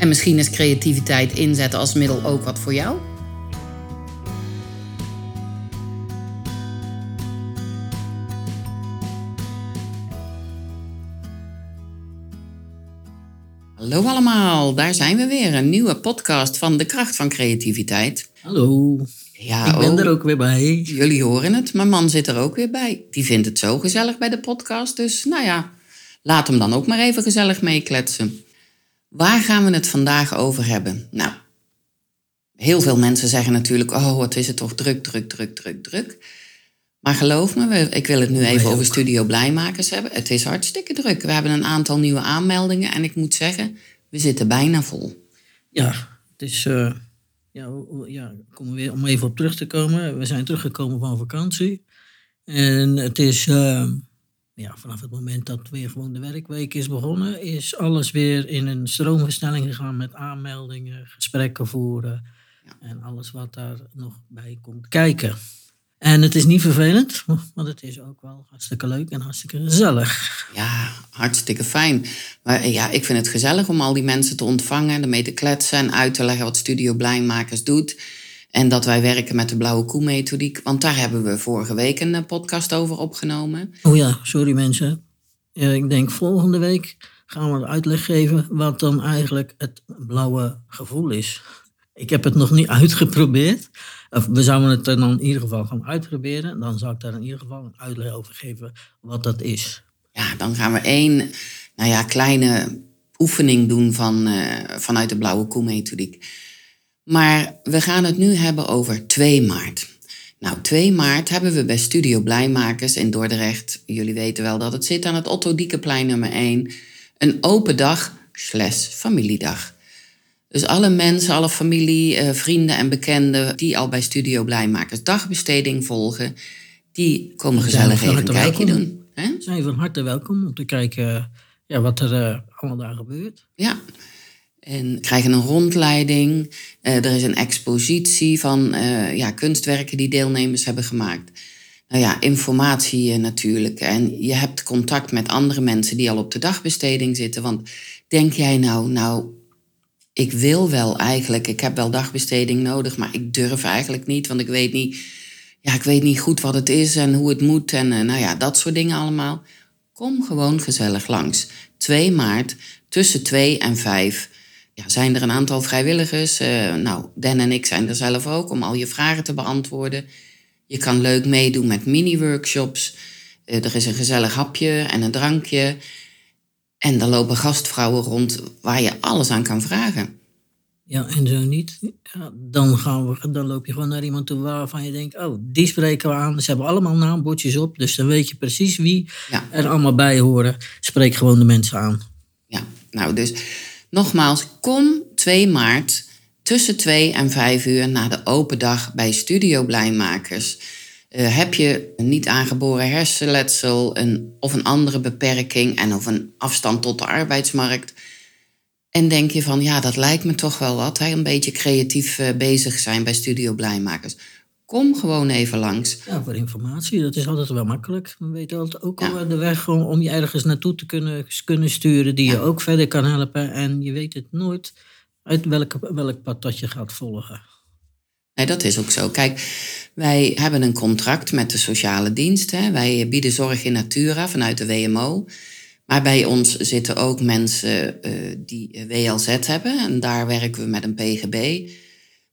En misschien is creativiteit inzetten als middel ook wat voor jou? Hallo allemaal, daar zijn we weer. Een nieuwe podcast van De Kracht van Creativiteit. Hallo. Ja, ik ben oh, er ook weer bij. Jullie horen het, mijn man zit er ook weer bij. Die vindt het zo gezellig bij de podcast, dus nou ja, laat hem dan ook maar even gezellig meekletsen. Waar gaan we het vandaag over hebben? Nou, heel veel mensen zeggen natuurlijk, oh wat is het toch druk, druk, druk, druk, druk. Maar geloof me, ik wil het nu even over Studio Blijmakers hebben. Het is hartstikke druk. We hebben een aantal nieuwe aanmeldingen en ik moet zeggen, we zitten bijna vol. Ja, het is, uh, ja, ja kom weer, om even op terug te komen. We zijn teruggekomen van vakantie. En het is, uh, ja, vanaf het moment dat weer gewoon de werkweek is begonnen, is alles weer in een stroomversnelling gegaan met aanmeldingen, gesprekken voeren en alles wat daar nog bij komt kijken. En het is niet vervelend, want het is ook wel hartstikke leuk en hartstikke gezellig. Ja, hartstikke fijn. Maar ja, ik vind het gezellig om al die mensen te ontvangen, ermee te kletsen en uit te leggen wat Studio Blijmakers doet. En dat wij werken met de Blauwe Koe-methodiek. Want daar hebben we vorige week een eh, podcast over opgenomen. Oh ja, sorry mensen. ik denk volgende week gaan we uitleg geven wat dan eigenlijk het blauwe gevoel is. Ik heb het nog niet uitgeprobeerd. Of we zouden het dan in ieder geval gaan uitproberen. Dan zou ik daar in ieder geval een uitleg over geven wat dat is. Ja, dan gaan we één nou ja, kleine oefening doen van, uh, vanuit de blauwe koe-methodiek. Maar we gaan het nu hebben over 2 maart. Nou, 2 maart hebben we bij Studio Blijmakers in Dordrecht, jullie weten wel dat het zit aan het Otto Diekeplein nummer 1, een open dag slash familiedag. Dus alle mensen, alle familie, eh, vrienden en bekenden die al bij Studio Blijmakers dagbesteding volgen, die komen gezellig even een kijkje doen. Hè? Zijn van harte welkom om te kijken ja, wat er uh, allemaal daar gebeurt. Ja, en krijgen een rondleiding. Uh, er is een expositie van ja, kunstwerken die deelnemers hebben gemaakt. Nou ja, informatie natuurlijk. En je hebt contact met andere mensen die al op de dagbesteding zitten. Want denk jij nou, nou, ik wil wel eigenlijk, ik heb wel dagbesteding nodig, maar ik durf eigenlijk niet, want ik weet niet, ja, ik weet niet goed wat het is en hoe het moet en nou ja, dat soort dingen allemaal. Kom gewoon gezellig langs. 2 maart tussen 2 en 5 ja, zijn er een aantal vrijwilligers. Uh, nou, Den en ik zijn er zelf ook om al je vragen te beantwoorden. Je kan leuk meedoen met mini-workshops. Uh, er is een gezellig hapje en een drankje. En dan lopen gastvrouwen rond waar je alles aan kan vragen. Ja, en zo niet. Ja, dan, gaan we, dan loop je gewoon naar iemand toe waarvan je denkt: oh, die spreken we aan. Ze hebben allemaal naambordjes op, dus dan weet je precies wie er allemaal bij horen. Spreek gewoon de mensen aan. Ja, nou dus nogmaals, kom 2 maart tussen 2 en 5 uur naar de open dag bij Studio Blijmakers. Uh, heb je een niet aangeboren hersenletsel een, of een andere beperking en of een afstand tot de arbeidsmarkt? En denk je van, ja, dat lijkt me toch wel wat, hè? een beetje creatief uh, bezig zijn bij Studio Blijmakers. Kom gewoon even langs. Ja, voor informatie, dat is altijd wel makkelijk. We weten altijd ook al de weg om je ergens naartoe te kunnen, kunnen sturen, die je ook verder kan helpen. En je weet het nooit uit welk, welk pad dat je gaat volgen. Nee, dat is ook zo. Kijk, wij hebben een contract met de sociale dienst. Hè. Wij bieden zorg in natura vanuit de WMO. Maar bij ons zitten ook mensen uh, die WLZ hebben. En daar werken we met een PGB.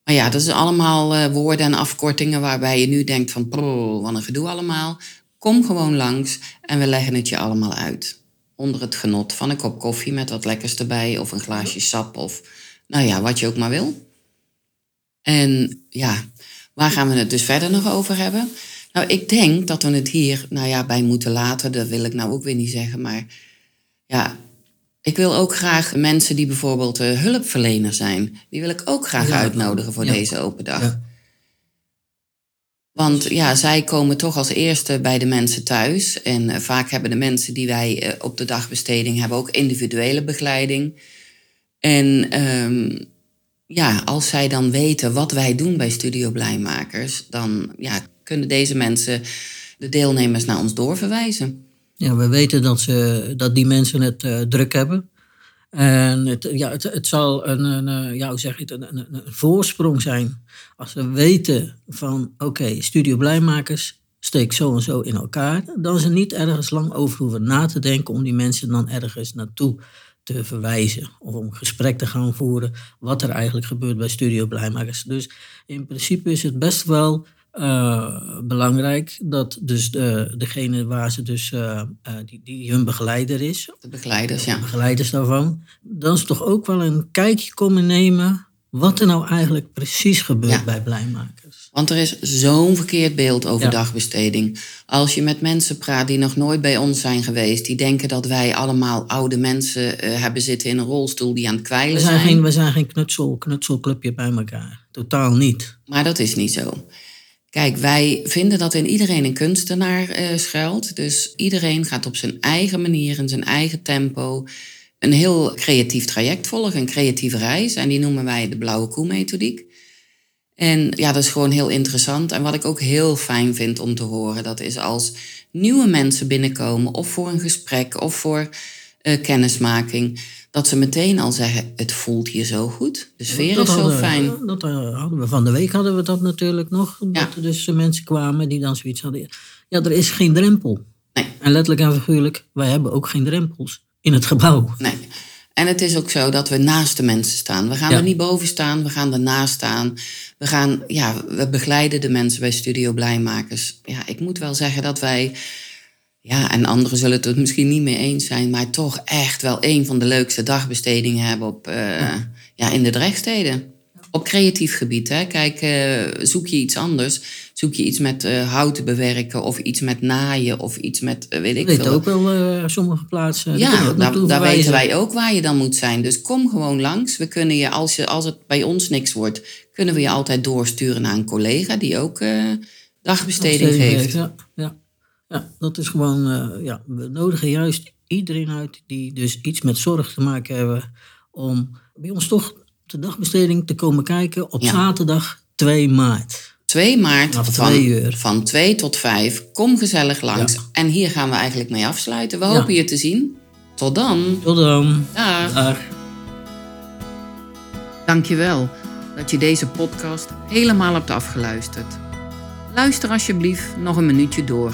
Maar ja, dat is allemaal eh, woorden en afkortingen waarbij je nu denkt van, "Prrr, wat een gedoe allemaal. Kom gewoon langs en we leggen het je allemaal uit. Onder het genot van een kop koffie met wat lekkers erbij of een glaasje sap of nou ja, wat je ook maar wil. En ja, waar gaan we het dus verder nog over hebben? Nou, ik denk dat we het hier, nou ja, bij moeten laten. Dat wil ik nou ook weer niet zeggen. Maar ja, ik wil ook graag mensen die bijvoorbeeld uh, hulpverlener zijn, die wil ik ook graag Ja. uitnodigen voor Ja. deze open dag. Ja. Want ja, zij komen toch als eerste bij de mensen thuis. En eh, vaak hebben de mensen die wij eh, op de dagbesteding hebben ook individuele begeleiding. En ehm, ja, als zij dan weten wat wij doen bij Studio Blijmakers, dan ja, kunnen deze mensen de deelnemers naar ons doorverwijzen. Ja, we weten dat, ze, dat die mensen het eh, druk hebben. En het, ja, het, het zal een, een, eh, ja, hoe zeg je het, een, een, een voorsprong zijn. Als we weten van, oké, Studio Blijmakers steekt zo en zo in elkaar. Dan ze niet ergens lang over hoeven na te denken om die mensen dan ergens naartoe te verwijzen. Of om gesprek te gaan voeren wat er eigenlijk gebeurt bij Studio Blijmakers. Dus in principe is het best wel eh, belangrijk dat dus de, degene waar ze dus, eh, eh, die, die hun begeleider is, De begeleiders, ja. begeleiders daarvan, dan ze toch ook wel een kijkje komen nemen wat er nou eigenlijk precies gebeurt Ja. bij Blijmakers. Want er is zo'n verkeerd beeld over Ja. dagbesteding. Als je met mensen praat die nog nooit bij ons zijn geweest, die denken dat wij allemaal oude mensen hebben zitten in een rolstoel die aan het We kwijlen zijn zijn. geen, we zijn geen knutsel, knutselclubje bij elkaar. Totaal niet. Maar dat is niet zo. Kijk, wij vinden dat in iedereen een kunstenaar eh, schuilt. Dus iedereen gaat op zijn eigen manier, in zijn eigen tempo, een heel creatief traject volgen, een creatieve reis. En die noemen wij de blauwe koe-methodiek. En ja, dat is gewoon heel interessant. En wat ik ook heel fijn vind om te horen, dat is als nieuwe mensen binnenkomen, of voor een gesprek, of voor eh, kennismaking, dat ze meteen al zeggen: Het voelt hier zo goed. De sfeer Dat is zo hadden- fijn. Dat eh, hadden we van de week hadden we dat natuurlijk nog. Dat er dus mensen kwamen die dan zoiets hadden. Ja, er is geen drempel. Nee. En letterlijk en figuurlijk, wij hebben ook geen drempels in het gebouw. Nee. En het is ook zo dat we naast de mensen staan. We gaan Ja. er niet boven staan, we gaan ernaast staan. We, gaan, ja, we begeleiden de mensen bij Studio Blijmakers. Ja, ik moet wel zeggen dat wij, ja, en anderen zullen het er misschien niet mee eens zijn, maar toch echt wel een van de leukste dagbestedingen hebben op, eh, ja. in de Drechtsteden. Op creatief gebied, hè. Kijk, eh, zoek je iets anders. Zoek je iets met eh, houten bewerken of iets met naaien of iets met, weet ik veel. ook wel sommige plaatsen. Ja, daar, weten wij ook waar je dan moet zijn. Dus kom gewoon langs. We kunnen je, als, je, als het bij ons niks wordt, kunnen we je altijd doorsturen naar een collega die ook dagbesteding geeft. Ja, ja. Ja, dat is gewoon, eh, ja, we nodigen juist iedereen uit die dus iets met zorg te maken hebben. Om bij ons toch de dagbesteding te komen kijken op Ja. zaterdag 2 maart. 2 maart van, twee uur. van 2 tot 5. Kom gezellig langs. Ja. En hier gaan we eigenlijk mee afsluiten. We Ja. hopen je te zien. Tot dan. Tot dan. Dag. Dag. Dankjewel dat je deze podcast helemaal hebt afgeluisterd. Luister alsjeblieft nog een minuutje door,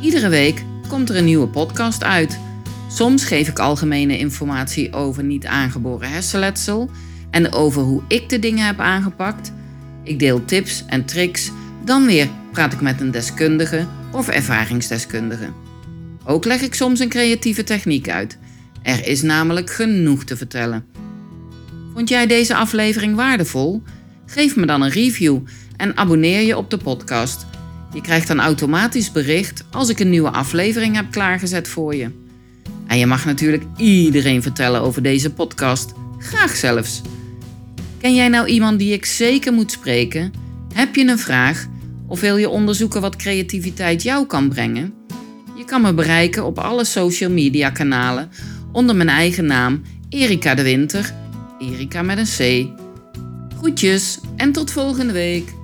Iedere week komt er een nieuwe podcast uit. Soms geef ik algemene informatie over niet aangeboren hersenletsel en over hoe ik de dingen heb aangepakt. Ik deel tips en tricks. Dan weer praat ik met een deskundige of ervaringsdeskundige. Ook leg ik soms een creatieve techniek uit. Er is namelijk genoeg te vertellen. Vond jij deze aflevering waardevol? Geef me dan een review en abonneer je op de podcast. Je krijgt dan automatisch bericht als ik een nieuwe aflevering heb klaargezet voor je. En je mag natuurlijk iedereen vertellen over deze podcast, graag zelfs. Ken jij nou iemand die ik zeker moet spreken? Heb je een vraag of wil je onderzoeken wat creativiteit jou kan brengen? Je kan me bereiken op alle social media kanalen onder mijn eigen naam Erika de Winter Erika met een C. Groetjes en tot volgende week.